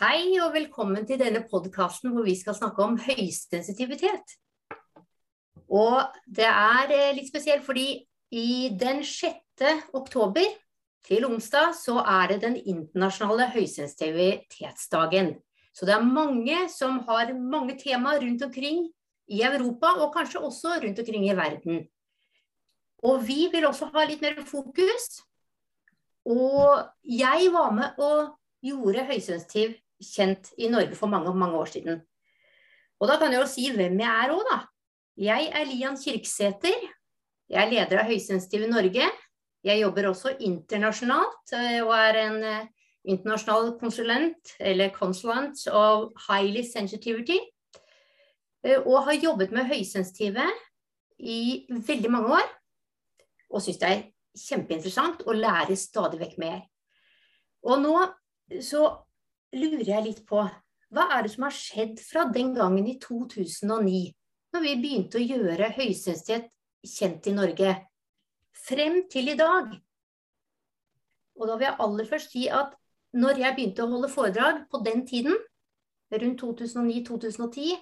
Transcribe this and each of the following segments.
Hei og velkommen til denne podkasten hvor vi skal snakke om høysensitivitet. Og det er eh, litt spesielt fordi i den 6. oktober til onsdag så er det den internasjonale høysensitivitetsdagen. Så det er mange som har mange temaer rundt omkring i Europa, og kanskje også rundt omkring i verden. Og vi vil også ha litt mer fokus. Og jeg var med og gjorde høysensitiv kjent i Norge for mange, mange år siden. Og da kan jeg jo si hvem jeg er òg, da. Jeg er Lian Kirksæter. Jeg er leder av Høysensitiv i Norge. Jeg jobber også internasjonalt eh, og er en eh, internasjonal konsulent, eller consulent of highly sensitivity. Eh, og har jobbet med høysensitive i veldig mange år. Og syns det er kjempeinteressant å lære stadig vekk mer. Og nå så lurer jeg litt på hva er det som har skjedd fra den gangen i 2009, når vi begynte å gjøre høysensitet kjent i Norge, frem til i dag? Og da vil jeg aller først si at når jeg begynte å holde foredrag på den tiden, rundt 2009-2010,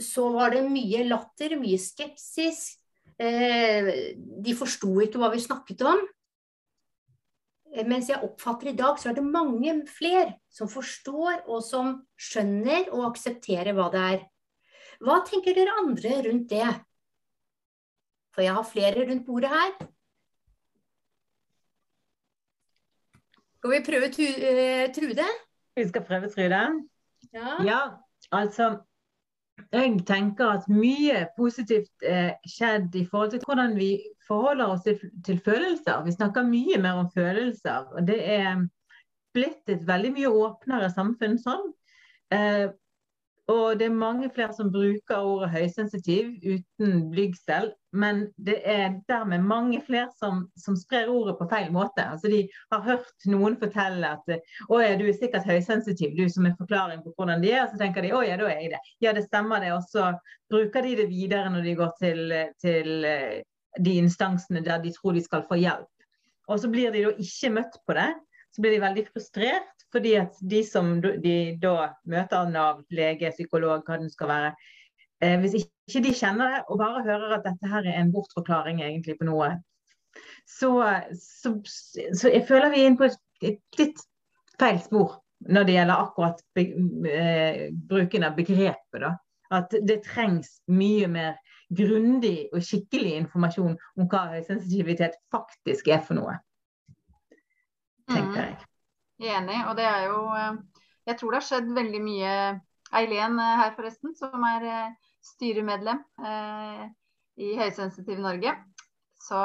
så var det mye latter, mye skepsis. Eh, de forsto ikke hva vi snakket om. Eh, mens jeg oppfatter i dag, så er det mange flere som forstår og som skjønner og aksepterer hva det er. Hva tenker dere andre rundt det? For jeg har flere rundt bordet her. Skal vi prøve eh, Trude? Vi skal prøve Trude? Ja. ja, altså jeg tenker at mye positivt er skjedd i forhold til hvordan vi forholder oss til, til, følelser. Vi snakker mye mer om følelser. og Det er blitt et veldig mye åpnere samfunn sånn. Eh, og det er mange flere som bruker ordet høysensitiv uten blygsel. Men det er dermed mange flere som, som, sprer ordet på feil måte. Altså De har hørt noen fortelle at å ja, du er sikkert høysensitiv, du som en forklaring på hvordan de er. Og så tenker de å ja, da er jeg det. Ja, det stemmer det. Og så bruker de det videre når de går til, til eh, de instansene der de tror de skal få hjelp. Og så blir de da ikke møtt på det. Så blir de veldig frustrert, fordi at de som de da møter Nav, lege, psykolog, hva det skal være, eh, hvis ikke de kjenner det og bare hører at dette her er en bortforklaring egentlig på noe, så, så, så jeg føler vi er inne på et, litt feil spor når det gjelder akkurat be, eh, bruken av begrepet. da. At det trengs mye mer grundig og skikkelig informasjon om hva høysensitivitet faktisk er for noe. Tenker mm. jeg. Enig. Og det er jo eh, Jeg tror det har skjedd veldig mye. Eileen eh, her, forresten, som er eh, styremedlem eh, i Høysensitiv Norge. Så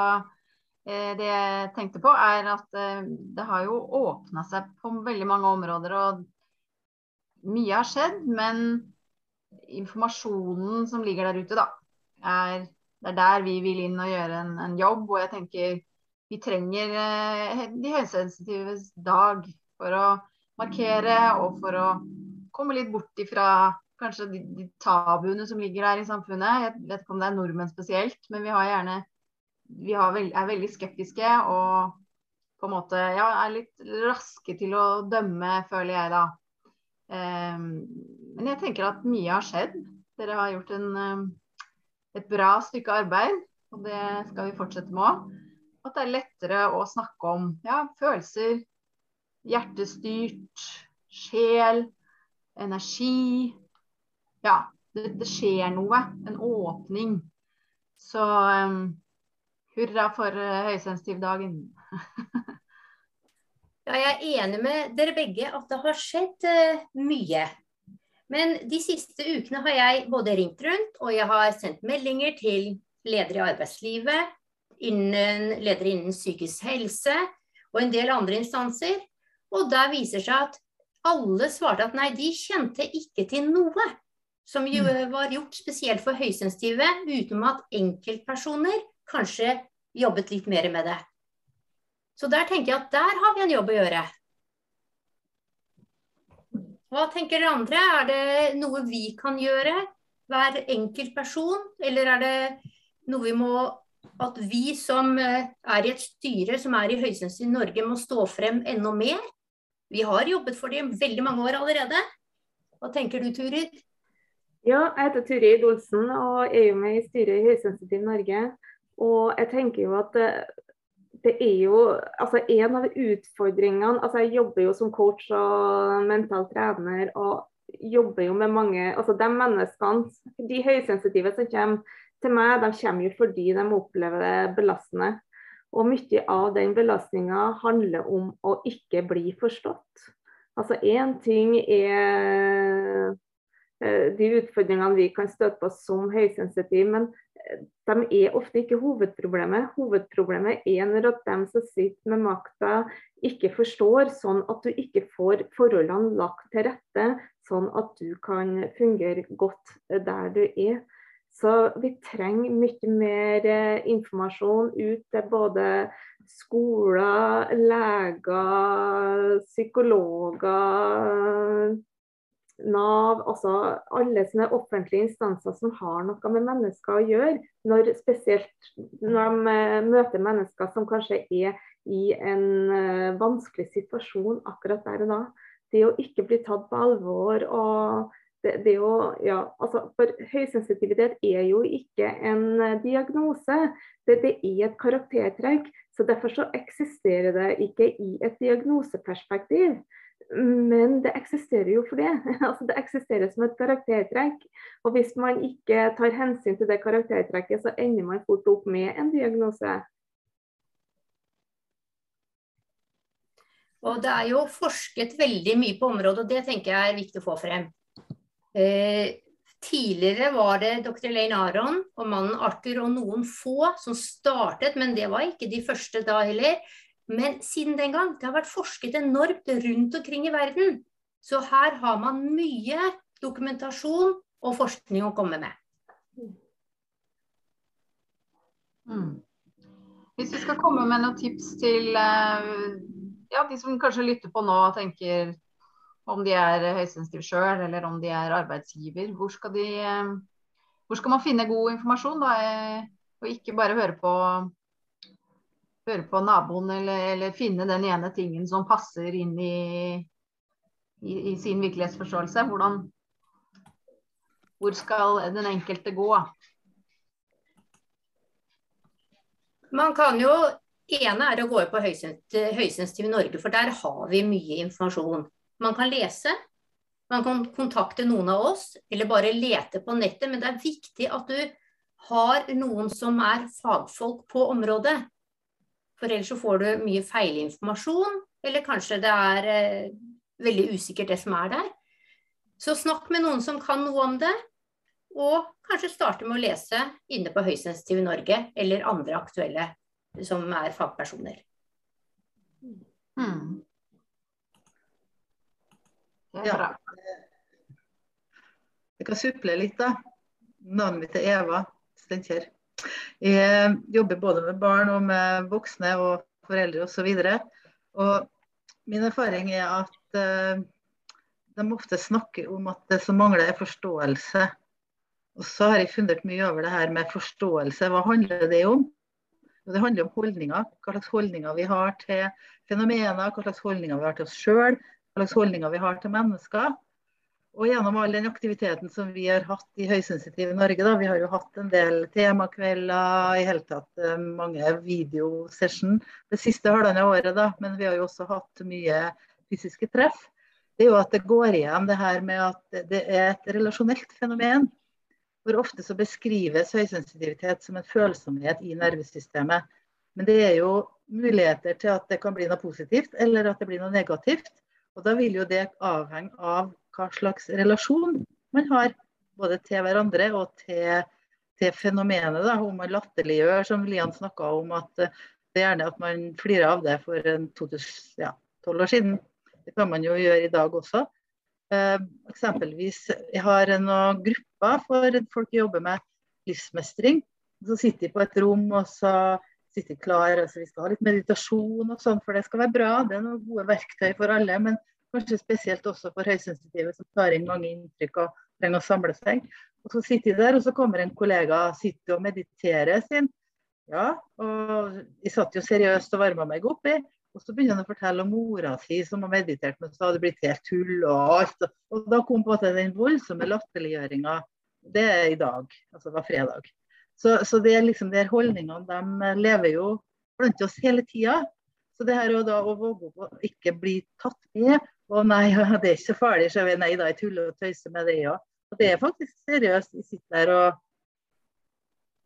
eh, det jeg tenkte på, er at eh, det har jo åpna seg på veldig mange områder. Og mye har skjedd, men informasjonen som ligger der ute, da, er, det er der vi vil inn og gjøre en, en jobb. Og jeg tenker vi trenger de høysensitives dag for å markere og for å komme litt bort ifra kanskje de, de tabuene som ligger her i samfunnet. Jeg vet ikke om det er nordmenn spesielt, men vi har gjerne vi veld, er veldig skeptiske og på en måte ja, er litt raske til å dømme, føler jeg da. Um, men jeg tenker at mye har skjedd. Dere har gjort en, um, et bra stykke arbeid, og det skal vi fortsette med. At det er lettere å snakke om ja, følelser, hjertestyrt, sjel, energi. Ja, det, det skjer noe. En åpning. Så um, hurra for uh, høysensitivdagen. ja, jeg er enig med dere begge at det har skjedd uh, mye. Men de siste ukene har jeg både ringt rundt og jeg har sendt meldinger til ledere i arbeidslivet, innen, ledere innen psykisk helse og en del andre instanser. Og der viser seg at alle svarte at nei, de kjente ikke til noe som jo mm. var gjort spesielt for høysensitive, utenom at enkeltpersoner kanskje jobbet litt mer med det. Så der tenker jeg at der har vi en jobb å gjøre. Hva tenker dere andre? Er det noe vi kan gjøre, hver enkelt person? Eller er det noe vi må At vi som eh, er i et styre som er i Høysensitiv Norge, må stå frem enda mer? Vi har jobbet for det i veldig mange år allerede. Hva tenker du, Turid? Ja, jeg heter Turid Olsen og er jo med i styret i Høysensitiv Norge. Og jeg tenker jo at det, det er jo altså en av utfordringene altså Jeg jobber jo som coach og mental trener og jobber jo med mange altså De menneskene, de høysensitive som kommer til meg, de kommer jo fordi de opplever det belastende. Og mye av den belastninga handler om å ikke bli forstått. Altså Én ting er eh, de utfordringene vi kan støte på som høysensitive, men eh, de er ofte ikke hovedproblemet. Hovedproblemet er når at de som sitter med makta, ikke forstår, sånn at du ikke får forholdene lagt til rette, sånn at du kan fungere godt der du er. Så vi trenger mye mer eh, informasjon ut til både skoler, leger, psykologer, Nav, altså alle sånne offentlige instanser som har noe med mennesker å gjøre. Når, spesielt når de eh, møter mennesker som kanskje er i en eh, vanskelig situasjon akkurat der og da. Det å ikke bli tatt på alvor og det, det jo, ja, altså, for høysensitivitet er jo ikke en eh, diagnose, det, det, er et karaktertrekk. så Derfor så eksisterer det ikke i et diagnoseperspektiv. Men det eksisterer jo for det. Altså, det eksisterer som et karaktertrekk. Og hvis man ikke tar hensyn til det karaktertrekket, så ender man fort opp med en diagnose. Og Det er jo forsket veldig mye på området, og det tenker jeg er viktig å få frem. Eh, tidligere var det dr. Elaine Aron og mannen Arthur og noen få som startet, men det var ikke de første da heller. Men siden den gang, det har vært forsket enormt rundt omkring i verden. Så her har man mye dokumentasjon og forskning å komme med. Mm. Hvis vi skal komme med noen tips til eh, ja, de som kanskje lytter på nå og tenker om de er høysensitive sjøl, eller om de er arbeidsgiver. Hvor skal, de, eh, hvor skal man finne god informasjon, da? Eh, og ikke bare høre på, høre på naboen, eller, eller, finne den ene tingen som passer inn i, i, i sin virkelighetsforståelse. Hvordan, hvor skal den enkelte gå? Man kan jo ene er å gå på Høysensitiv Norge, for der har vi mye informasjon. Man kan lese, man kan kontakte noen av oss, eller bare lete på nettet. Men det er viktig at du har noen som er fagfolk på området. For ellers så får du mye feilinformasjon, eller kanskje det er eh, veldig usikkert det som er der. Så snakk med noen som kan noe om det, og kanskje starte med å lese inne på Høysensitiv Norge eller andre aktuelle som er fagpersoner. Hmm. Ja. Jeg kan suple litt, da. Navnet mitt er Eva Steinkjer. Jeg jobber både med barn og med voksne og foreldre osv. Min erfaring er at uh, de ofte snakker om at det som mangler er forståelse. Og så har jeg funnet mye over det her med forståelse. Hva handler det om? Og Det handler om holdninger. Hva slags holdninger vi har til fenomener, hva slags holdninger vi har til oss sjøl, slags holdninger vi har til mennesker. Og gjennom all den aktiviteten som vi har hatt i Høysensitiv Norge, da, vi har jo hatt en del temakvelder, i hele tatt eh, mange videosession det siste halvannet året, da, men vi har jo også hatt mye fysiske treff. Det er jo at det går igjen det her med at det er et relasjonelt fenomen. Hvor ofte så beskrives høysensitivitet som en følsomhet i nervesystemet. Men det er jo muligheter til at det kan bli noe positivt, eller at det blir noe negativt. Og Da vil jo det avhenge av hva slags relasjon man har, både til hverandre og til, til fenomenet. Da. Om man latterliggjør, som Lian snakka om, at eh, det er gjerne at man flirer av det for en 2012 ja, år siden. Det kan man jo gjøre i dag også. Eh, eksempelvis, jeg har noen grupper for folk som jobber med livsmestring. Så sitter de på et rom og så sitte klar. Altså, vi skal ha litt meditasjon og sånn, for det skal være bra. Det er noen gode verktøy for alle. Men kanskje spesielt også for høysensitive som tar inn mange inntrykk og trenger å samle seg. Og Så sitter de der, og så kommer en kollega sitter og mediterer sin. Ja, og jeg satt jo seriøst og varma meg opp i. Og så begynner han å fortelle om mora si som har meditert, men så hadde det blitt helt tull og alt. Og da kom på en måte den voldsomme latterliggjøringa. Det er i dag, altså det var fredag. Så, så det er liksom de holdningene de lever jo blant oss hele tida. Så det her da, å våge å ikke bli tatt med og nei, det er ikke så farlig, så jeg nei da, jeg tuller og tøyser med det òg. Og det er faktisk seriøst. Jeg sitter der og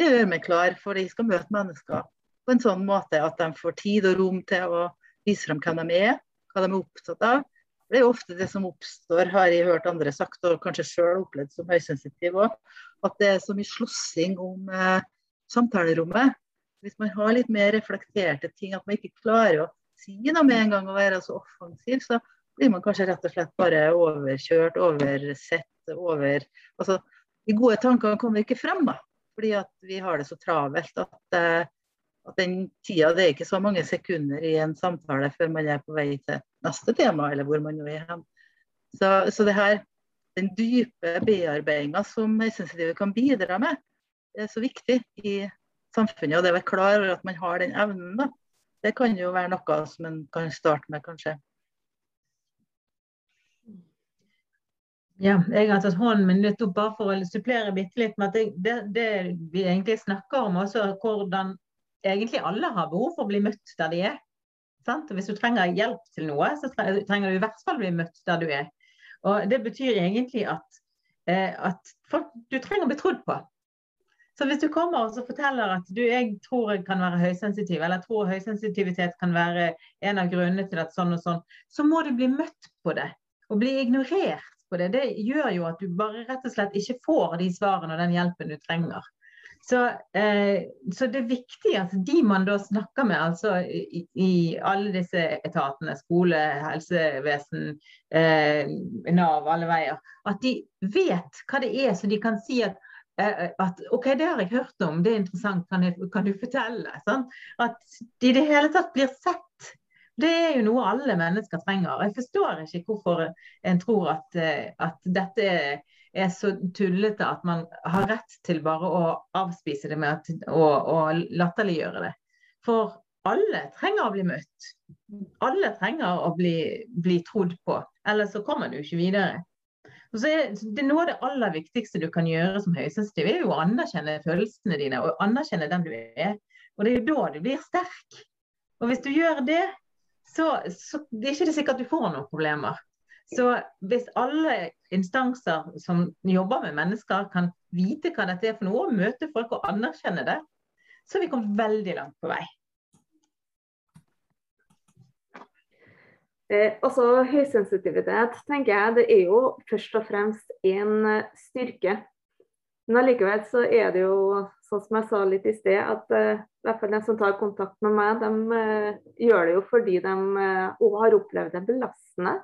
gjør meg klar for de skal møte mennesker på en sånn måte at de får tid og rom til å vise frem hvem de er, hva de er opptatt av. Det er jo ofte det som oppstår, har jeg hørt andre sagt, og kanskje sjøl opplevd som høysensitiv òg, at det er så mye slåssing om eh, samtalerommet. Hvis man har litt mer reflekterte ting, at man ikke klarer å si noe med en gang og være så offensiv, så blir man kanskje rett og slett bare overkjørt, oversett, over Altså, de gode tankene kommer ikke frem, da. Fordi at vi har det så travelt at, eh, at den tida Det er ikke så mange sekunder i en samtale før man er på vei til neste tema, eller hvor man nå er hen. Så, så det her, den dype bearbeidinga som høysensitive kan bidra med, er så viktig i samfunnet. Og det å være klar over at man har den evnen, da. Det kan jo være noe som man kan starte med, kanskje. Ja, jeg har tatt hånden min litt opp bare for å supplere bitte litt med at det, det, det, vi egentlig snakker om, også hvordan egentlig alle har behov for å bli møtt der de er. Sant? Hvis du trenger hjelp til noe, så trenger du i hvert fall bli møtt der du er. Og Det betyr egentlig at, eh, at folk, du trenger å bli trodd på. Så hvis du kommer og forteller at du, jeg tror jeg kan være høysensitiv, eller jeg tror høysensitivitet kan være en av grunnene til at sånn og sånn, så må du bli møtt på det. Og bli ignorert på det, det gjør jo at du bare rett og slett ikke får de svarene og den hjelpen du trenger. Så, eh, så, det er viktig at de man da snakker med, altså i, i alle disse etatene, skole, helsevesen, eh, Nav, alle veier, at de vet hva det er, så de kan si at, eh, at OK, det har jeg hørt om, det er interessant, kan, jeg, kan du fortelle? Sånn? At de i det hele tatt blir sett det er jo noe alle mennesker trenger. Jeg forstår ikke hvorfor en tror at, eh, at dette er så tullete at man har rett til bare å avspise det med og latterliggjøre det. For alle trenger å bli møtt. Alle trenger å bli, bli trodd på. Ellers så kommer du ikke videre. Er, det Noe av det aller viktigste du kan gjøre som høysensitiv, er jo å anerkjenne følelsene dine og anerkjenne den du er. Og det er jo da du blir sterk. Og hvis du gjør det, så, så det er ikke det sikkert du får noen problemer. Så hvis alle instanser som jobber med mennesker kan vite hva dette er for noe, og møte folk og anerkjenne det, så har vi kommet veldig langt på vei. Eh, også Høysensitivitet tenker jeg, det er jo først og fremst en eh, styrke. Men allikevel så er det jo sånn som jeg sa litt i sted, at eh, i hvert fall de som tar kontakt med meg, de eh, gjør det jo fordi de uh, har opplevd det belastende.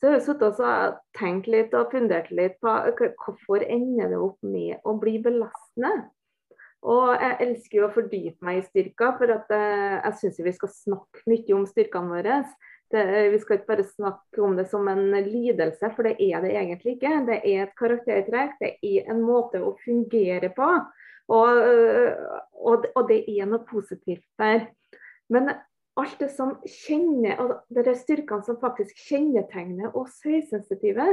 Så jeg har sittet og tenkt litt og fundert litt på hvorfor ender det opp med å bli belastende. Og jeg elsker jo å fordype meg i styrker, for at, jeg syns vi skal snakke mye om styrkene våre. Det, vi skal ikke bare snakke om det som en lidelse, for det er det egentlig ikke. Det er et karaktertrekk, det er en måte å fungere på. Og, og, og det er noe positivt der. Men alt det som kjenner, og det er styrkene som faktisk kjennetegner oss høysensitive,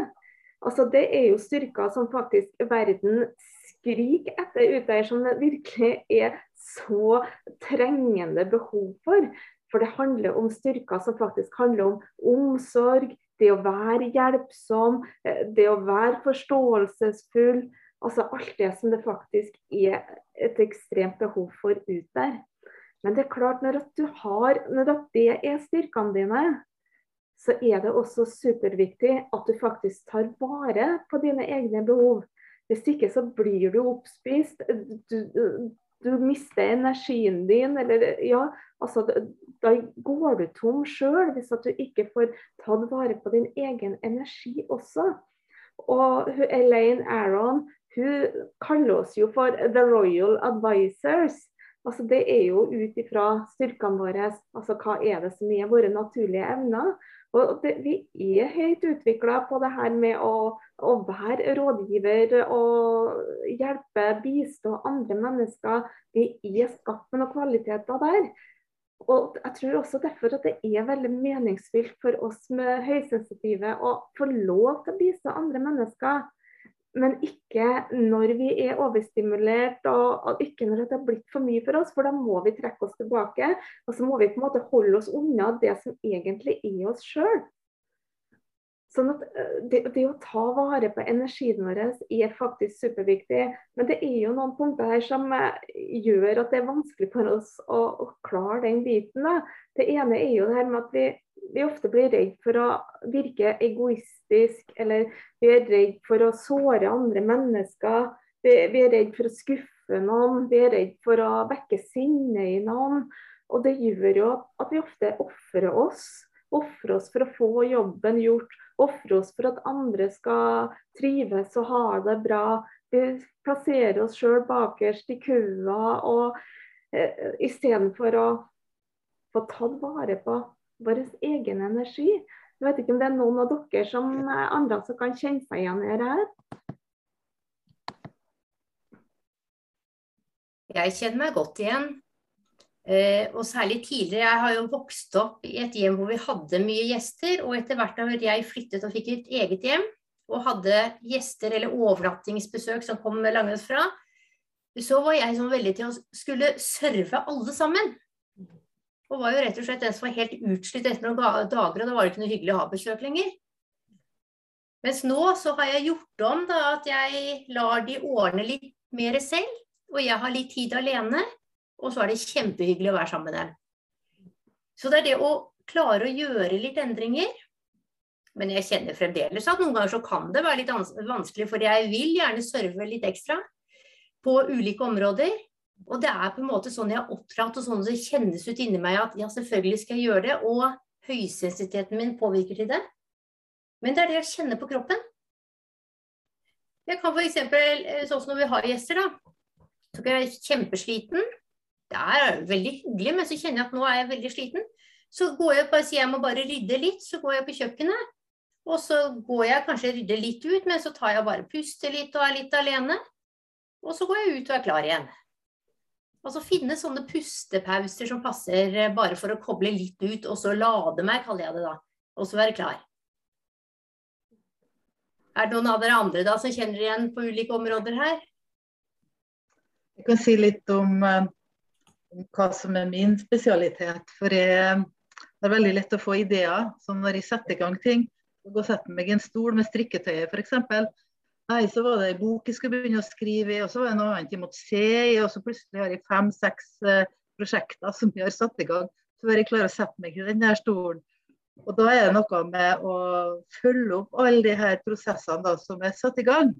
altså det er jo styrker som faktisk verden skriker etter ute der, som det virkelig er så trengende behov for. For det handler om styrker som faktisk handler om omsorg, det å være hjelpsom, eh, det å være forståelsesfull. Altså alt det som det faktisk er et ekstremt behov for ut der. Men det er klart, når, du har, når det er styrkene dine, så er det også superviktig at du faktisk tar vare på dine egne behov. Hvis ikke så blir du oppspist. Du, du mister energien din, eller ja, altså da går du tom sjøl hvis at du ikke får tatt vare på din egen energi også. Og Elaine Aron hun kaller oss jo for the royal advisors. Altså Det er jo ut ifra styrkene våre, altså hva er det som er våre naturlige evner. Og det, Vi er høyt utvikla på det her med å, å, være rådgiver og hjelpe, bistå andre mennesker. Vi er skapt med noen kvaliteter der. Og jeg tror også derfor at det er veldig meningsfylt for oss med høysensitive å få lov til å bistå andre mennesker. Men ikke når vi er overstimulert og ikke når det har blitt for mye for oss, for da må vi trekke oss tilbake. Og så må vi på en måte holde oss unna det som egentlig er oss sjøl. Sånn at eh, det, det, å ta vare på energien vår er faktisk superviktig. Men det er jo noen punkter her som eh, gjør at det er vanskelig for oss å, å klare den biten. Da. Det ene er jo det her med at vi, vi, ofte blir redd for å virke egoistisk, eller vi er redd for å såre andre mennesker. Vi, vi er redd for å skuffe noen, vi er redd for å vekke sinne i noen. Og det gjør jo at vi ofte ofrer oss. Ofre oss for å få jobben gjort ofre oss for at andre skal trives og ha det bra. Vi plasserer oss sjøl bakerst i køa og eh, istedenfor å få tatt vare på vår egen energi. Jeg vet ikke om det er noen av dere som andre som kan kjenne seg igjen i dette? Jeg kjenner meg godt igjen. Eh, og særlig tidligere. Jeg har jo vokst opp i et hjem hvor vi hadde mye gjester. Og etter hvert da jeg flyttet og fikk et eget hjem og hadde gjester eller overnattingsbesøk som kom langveisfra, så var jeg sånn veldig til å skulle serve alle sammen. Og var jo rett og slett den som var helt utslitt etter noen dager, og da var det ikke noe hyggelig å ha besøk lenger. Mens nå så har jeg gjort om da at jeg lar de ordne litt mer selv, og jeg har litt tid alene og så er det kjempehyggelig å være sammen med dem. Så det er det å klare å gjøre litt endringer. Men jeg kjenner fremdeles at noen ganger så kan det være litt vanskelig, for jeg vil gjerne serve litt ekstra på ulike områder. Og det er på en måte sånn jeg har oppdratt, og sånn det kjennes ut inni meg at ja, selvfølgelig skal jeg gjøre det. Og høysensiteten min påvirker til det. Men det er det jeg kjenner på kroppen. Jeg kan f.eks. Eh, sånn som når vi har gjester, da. Så kan jeg være kjempesliten det er veldig hyggelig, men så kjenner jeg at nå er jeg veldig sliten. Så går jeg bare, sier jeg må bare rydde litt, så går jeg på kjøkkenet. Og så går jeg kanskje rydde litt ut, men så tar jeg bare puster litt og er litt alene. Og så går jeg ut og er klar igjen. Altså finne sånne pustepauser som passer eh, bare for å koble litt ut, og så lade meg, kaller jeg det da. Og så være klar. Er det noen av dere andre da som kjenner igjen på ulike områder her? Jeg kan si litt om om hva som er min spesialitet. For jeg er veldig lett å få ideer. Så når jeg setter i gang ting, gå og setter meg i en stol med strikketøyet f.eks. Nei, så var det ei bok jeg skulle begynne å skrive i, og så var det noe annet jeg måtte se i, og så plutselig har jeg fem-seks uh, prosjekter som jeg har satt i gang før jeg klarer å sette meg i den der stolen. Og da er det noe med å følge opp alle de her prosessene da, som er satt i gang.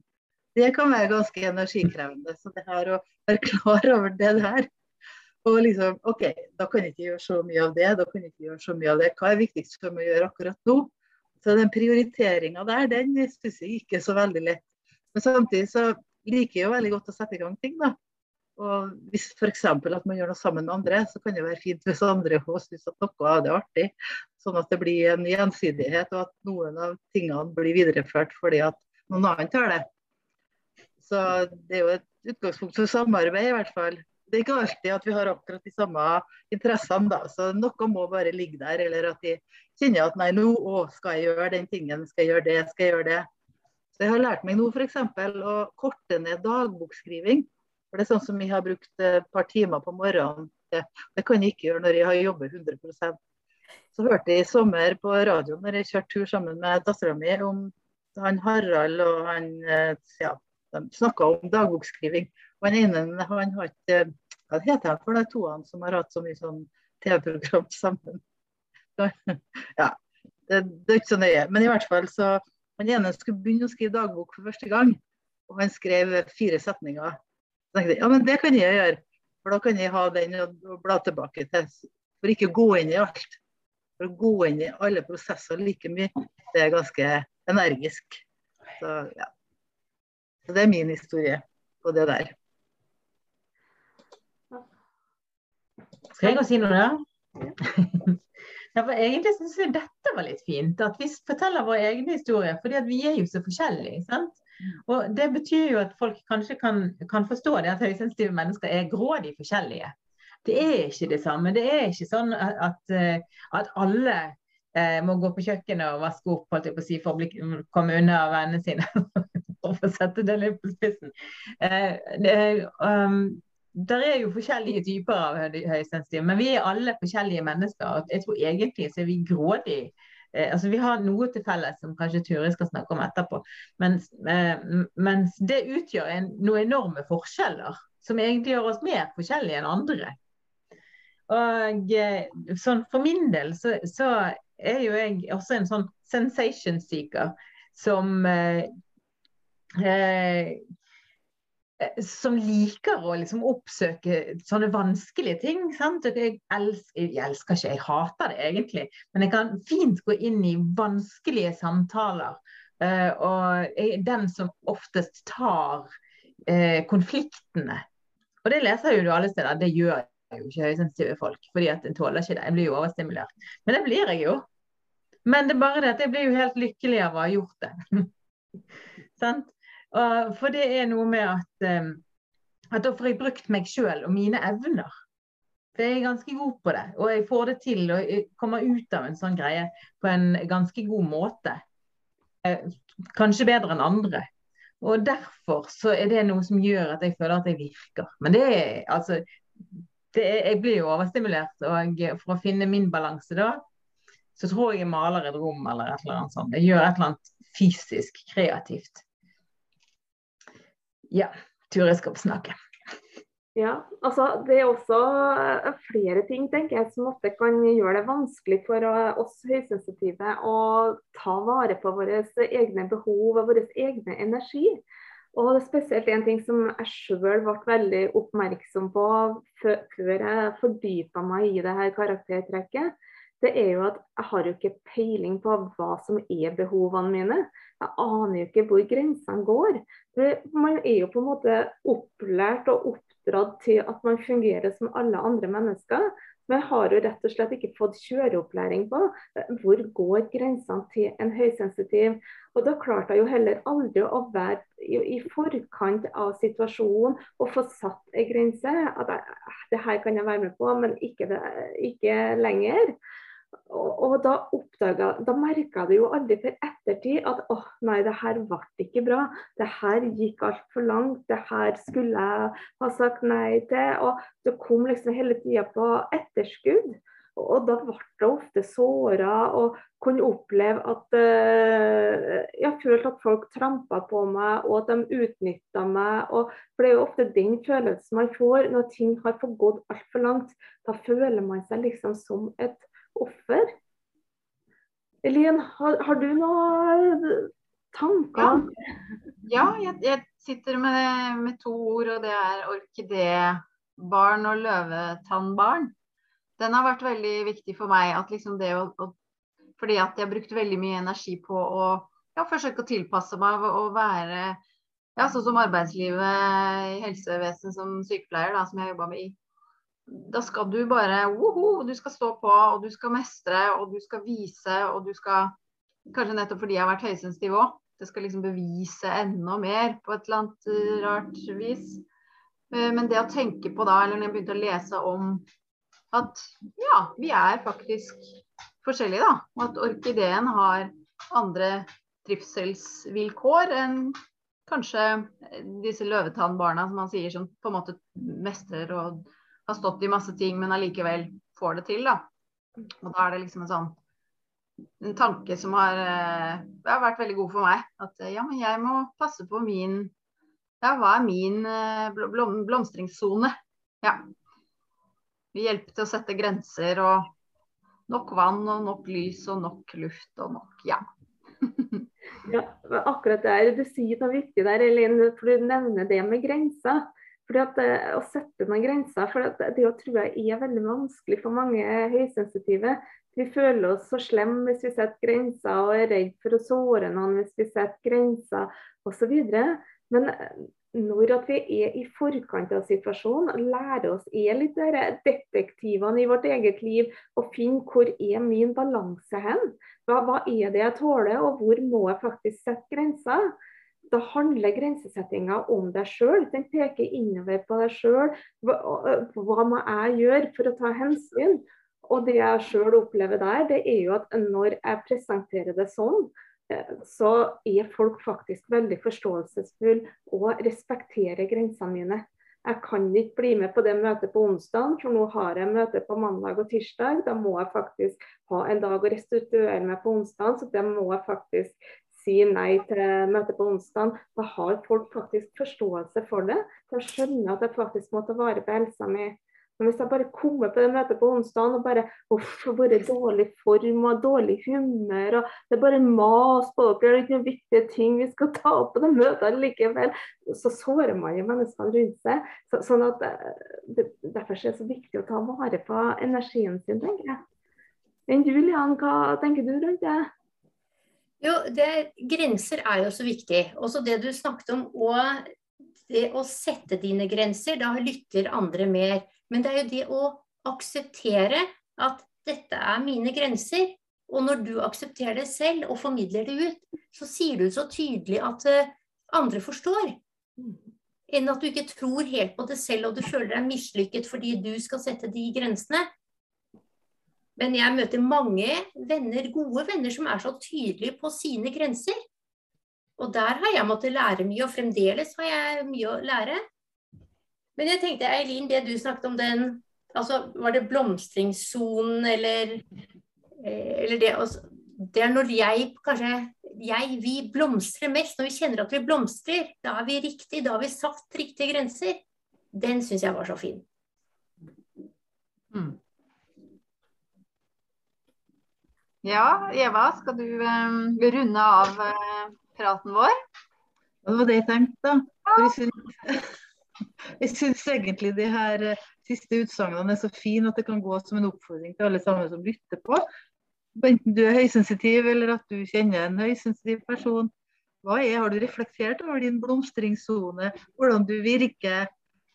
Det kan være ganske energikrevende. Så det her å være klar over det der og liksom, OK, da kan jeg ikke gjøre så mye av det, da kan jeg ikke gjøre så mye av det. Hva er viktigst for meg å gjøre akkurat nå? Så den prioriteringa der, den syns jeg ikke er så veldig lett. Men samtidig så liker jeg jo veldig godt å sette i gang ting, da. Og hvis f.eks. at man gjør noe sammen med andre, så kan det være fint hvis andre også syns at noe av det er artig. Sånn at det blir en gjensidighet, og at noen av tingene blir videreført fordi at noen annen tar det. Så det er jo et utgangspunkt for samarbeid, i hvert fall det er ikke alltid at vi har akkurat de samme interessene. da, så Noe må bare ligge der. Eller at de kjenner at nei, nå å, skal jeg gjøre den tingen, skal jeg gjøre det, skal jeg gjøre det. Så Jeg har lært meg nå f.eks. å korte ned dagbokskriving. For Det er sånn som jeg har brukt et par timer på morgenen. Det, det kan jeg ikke gjøre når jeg har jobbet 100% Så hørte jeg i sommer på radioen når jeg kjørte tur sammen med dattera mi om han Harald og han eh, ja, de snakka om dagboksskriving. Og han ene han har ikke Hva heter han for de han som har hatt så mye sånn TV-program sammen? ja, det, det, er ikke så nøye. Men i hvert fall så Han ene skulle begynne å skrive dagbok for første gang, og han skrev fire setninger. Så tenkte jeg ja, men det kan jeg gjøre, for da kan jeg ha den og bla tilbake til. For ikke å gå inn i alt. For å gå inn i alle prosesser like mye, det er ganske energisk. Så ja. Så det er min historie på det der. Skal jeg si noe der? Ja, for egentlig syns jeg dette var litt fint. At vi forteller vår egen historie. fordi vi er jo så forskjellige. sant? Og Det betyr jo at folk kanskje kan, kan forstå det at høysensitive mennesker er grådig forskjellige. Det er ikke det samme. Det er ikke sånn at, at, eh, at alle eh, må gå på kjøkkenet og vaske opp holdt jeg på å si, for å bli, komme unna vennene sine. for å sette det litt på spissen. Eh, det, um, der er jo forskjellige typer av høysensitive, men vi er alle forskjellige mennesker. Jeg tror egentlig så er vi grådige. Eh, altså Vi har noe til felles som kanskje Turi skal snakke om etterpå. Mens, eh, mens det utgjør en, noen enorme forskjeller som egentlig gjør oss mer forskjellige enn andre. Og eh, sånn For min del så, så, er jo jeg også en sånn sensation seeker som eh, eh, som liker å liksom oppsøke sånne vanskelige ting. Sant? Jeg elsker, jeg elsker ikke, jeg hater det egentlig, men jeg kan fint gå inn i vanskelige samtaler. Uh, og jeg er den som oftest tar uh, konfliktene. Og det leser jo du alle steder, det gjør jo ikke høysensitive folk. fordi at en tåler ikke det. Jeg blir jo overstimulert. Men det blir jeg jo. Men det er bare det at jeg blir jo helt lykkelig av å ha gjort det. For det er noe med at, um, at da får jeg brukt meg sjøl og mine evner. For jeg er ganske god på det, og jeg får det til og kommer ut av en sånn greie på en ganske god måte. Eh, kanskje bedre enn andre. Og derfor så er det noe som gjør at jeg føler at jeg virker. Men det er altså er, jeg blir jo overstimulert. Og for å finne min balanse da, så tror jeg jeg maler et rom eller et eller annet sånt. Jeg gjør et eller annet fysisk kreativt. Ja, Ture skal. Ja, altså Det er også eh, flere ting tenker jeg, som ofte kan gjøre det vanskelig for eh, oss høysensitive å ta vare på våre egne behov og vår egne energi. Og det er spesielt en ting som jeg sjøl ble veldig oppmerksom på før jeg fordypa meg i det her karaktertrekket. Det er jo at jeg har jo ikke peiling på hva som er behovene mine. Jeg aner jo ikke hvor grensene går. For man er jo på en måte opplært og oppdratt til at man fungerer som alle andre mennesker. Men har jo rett og slett ikke fått kjøreopplæring på hvor går grensene til en høysensitiv. Og da klarte jeg jo heller aldri å være i, forkant av situasjonen og få satt en grense. At jeg, det her kan jeg være med på, men ikke, ikke lenger. Og, og, da oppdaga, da merka det jo aldri til ettertid at åh, nei, det her ble ikke bra. Det her gikk altfor langt. Det her skulle jeg ha sagt nei til. Og det kom liksom hele tida på etterskudd. Og, da ble det ofte såra og kunne oppleve at uh, Jeg følte at folk trampa på meg og at de utnytta meg. Og, for det er jo ofte den følelsen man får når ting har fått gått altfor langt. Da føler man seg liksom som et offer. Elin, har, har du noen tanker? Ja, ja jeg, jeg, sitter med, med, to ord, og det er orkidébarn og løvetannbarn. Den har vært veldig viktig for meg. At liksom det å, å, fordi at jeg har brukt veldig mye energi på å ja, forsøke å tilpasse meg og være ja, sånn som arbeidslivet i helsevesenet som sykepleier, da, som jeg har jobba med i da skal du bare woho, du skal stå på, og du skal mestre, og du skal vise, og du skal Kanskje nettopp fordi jeg har vært høysensitiv òg. Det skal liksom bevise enda mer på et eller annet eh, rart vis. Eh, men det å tenke på da, eller når jeg begynte å lese om at ja, vi er faktisk forskjellige, da. Og at orkideen har andre trivselsvilkår enn kanskje disse løvetannbarna som man sier som på en måte mestrer og har stått i masse ting, men allikevel får det til. da. Og da er det liksom en sånn en tanke som har, uh, har vært veldig god for meg. At uh, ja, men jeg må passe på min Ja, hva er min uh, blom, blomstringssone? Ja. Vi hjelper til å sette grenser og nok vann og nok lys og nok luft og nok Ja. ja, akkurat der du sier noe viktig der, Elin, for du nevner det med grenser. Fordi at eh, Å sette noen grenser for det, det tror jeg er veldig vanskelig for mange høysensitive. Vi føler oss så slemme hvis vi setter grenser og er redd for å såre noen hvis vi setter grenser osv. Men eh, når at vi er i forkant av situasjonen, lærer oss er litt detektivene i vårt eget liv og finne hvor er min balanse hen. Hva, hva er det jeg tåler, og hvor må jeg faktisk sette grenser? Da handler grensesettinga om deg sjøl. Den peker innover på deg sjøl. Hva, hva må jeg gjøre for å ta hensyn? Og det jeg sjøl opplever der, det er jo at når jeg presenterer det sånn, eh, så er folk faktisk veldig forståelsesfulle og respekterer grensene mine. Jeg kan ikke bli med på det møtet på onsdag, for nå har jeg møte på mandag og tirsdag. Da må jeg faktisk ha en dag å restituere meg på onsdag, så det må jeg faktisk si nei til møte på onsdag. Da har folk faktisk forståelse for det. De skjønner at jeg faktisk må ta vare på helsa mi. Men hvis jeg bare kommer på det møtet på onsdag og bare uff, i dårlig form og dårlig humør, og det er bare mas på dere, det er ikke noen viktige ting vi skal ta opp på det møtet likevel, så sårer man jo menneskene rundt seg. Så, sånn at eh, det, Derfor er det så viktig å ta vare på energien sin, tenker jeg. Men Julian, hva tenker du rundt det? Jo, det, Grenser er jo så viktig. Også det du snakket om. Og det å sette dine grenser, da lytter andre mer. Men det er jo det å akseptere at dette er mine grenser. Og når du aksepterer det selv og formidler det ut, så sier du så tydelig at uh, andre forstår. Enn at du ikke tror helt på det selv og du føler deg mislykket fordi du skal sette de grensene. Men jeg møter mange venner, gode venner som er så tydelige på sine grenser. Og der har jeg måttet lære mye, og fremdeles har jeg mye å lære. Men jeg tenkte, Eileen, det du snakket om den altså Var det blomstringssonen, eller, eh, eller det, altså, det er når jeg kanskje jeg, Vi blomstrer mest når vi kjenner at vi blomstrer. Da er vi riktig, da har vi satt riktige grenser. Den syns jeg var så fin. Mm. Ja, Eva, skal du um, runde av uh, praten vår? Det var det jeg tenkte, da. For jeg synes, syns egentlig de her uh, siste utsagnene er så fine at det kan gå som en oppfordring til alle sammen som lytter på. Enten du er høysensitiv eller at du kjenner en høysensitiv person. Hva er, Har du reflektert over din blomstringssone? Hvordan du virker?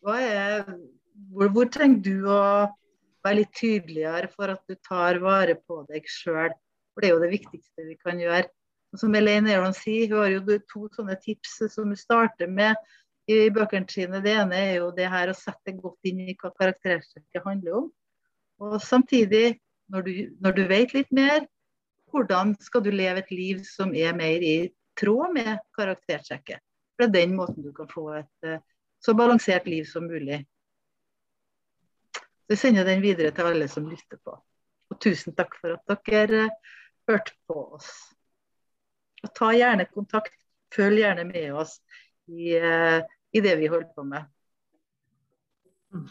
Er, hvor, hvor, trenger du å være litt tydeligere for at du tar vare på deg sjøl? For det er jo det viktigste vi kan gjøre. Og som Elaine Aron sier, hun har jo to sånne tips som hun starter med i bøkene sine. Det ene er jo det her å sette godt inn i hva karakterstrekket handler om. Og samtidig, når du, når du vet litt mer, hvordan skal du leve et liv som er mer i tråd med karaktertrekket. For det er den måten du kan få et uh, så balansert liv som mulig. Så jeg sender den videre til alle som lytter på. Og tusen takk for at dere hørte på oss. Og ta gjerne kontakt. Følg gjerne med oss i uh, i det vi holder på med. Mm.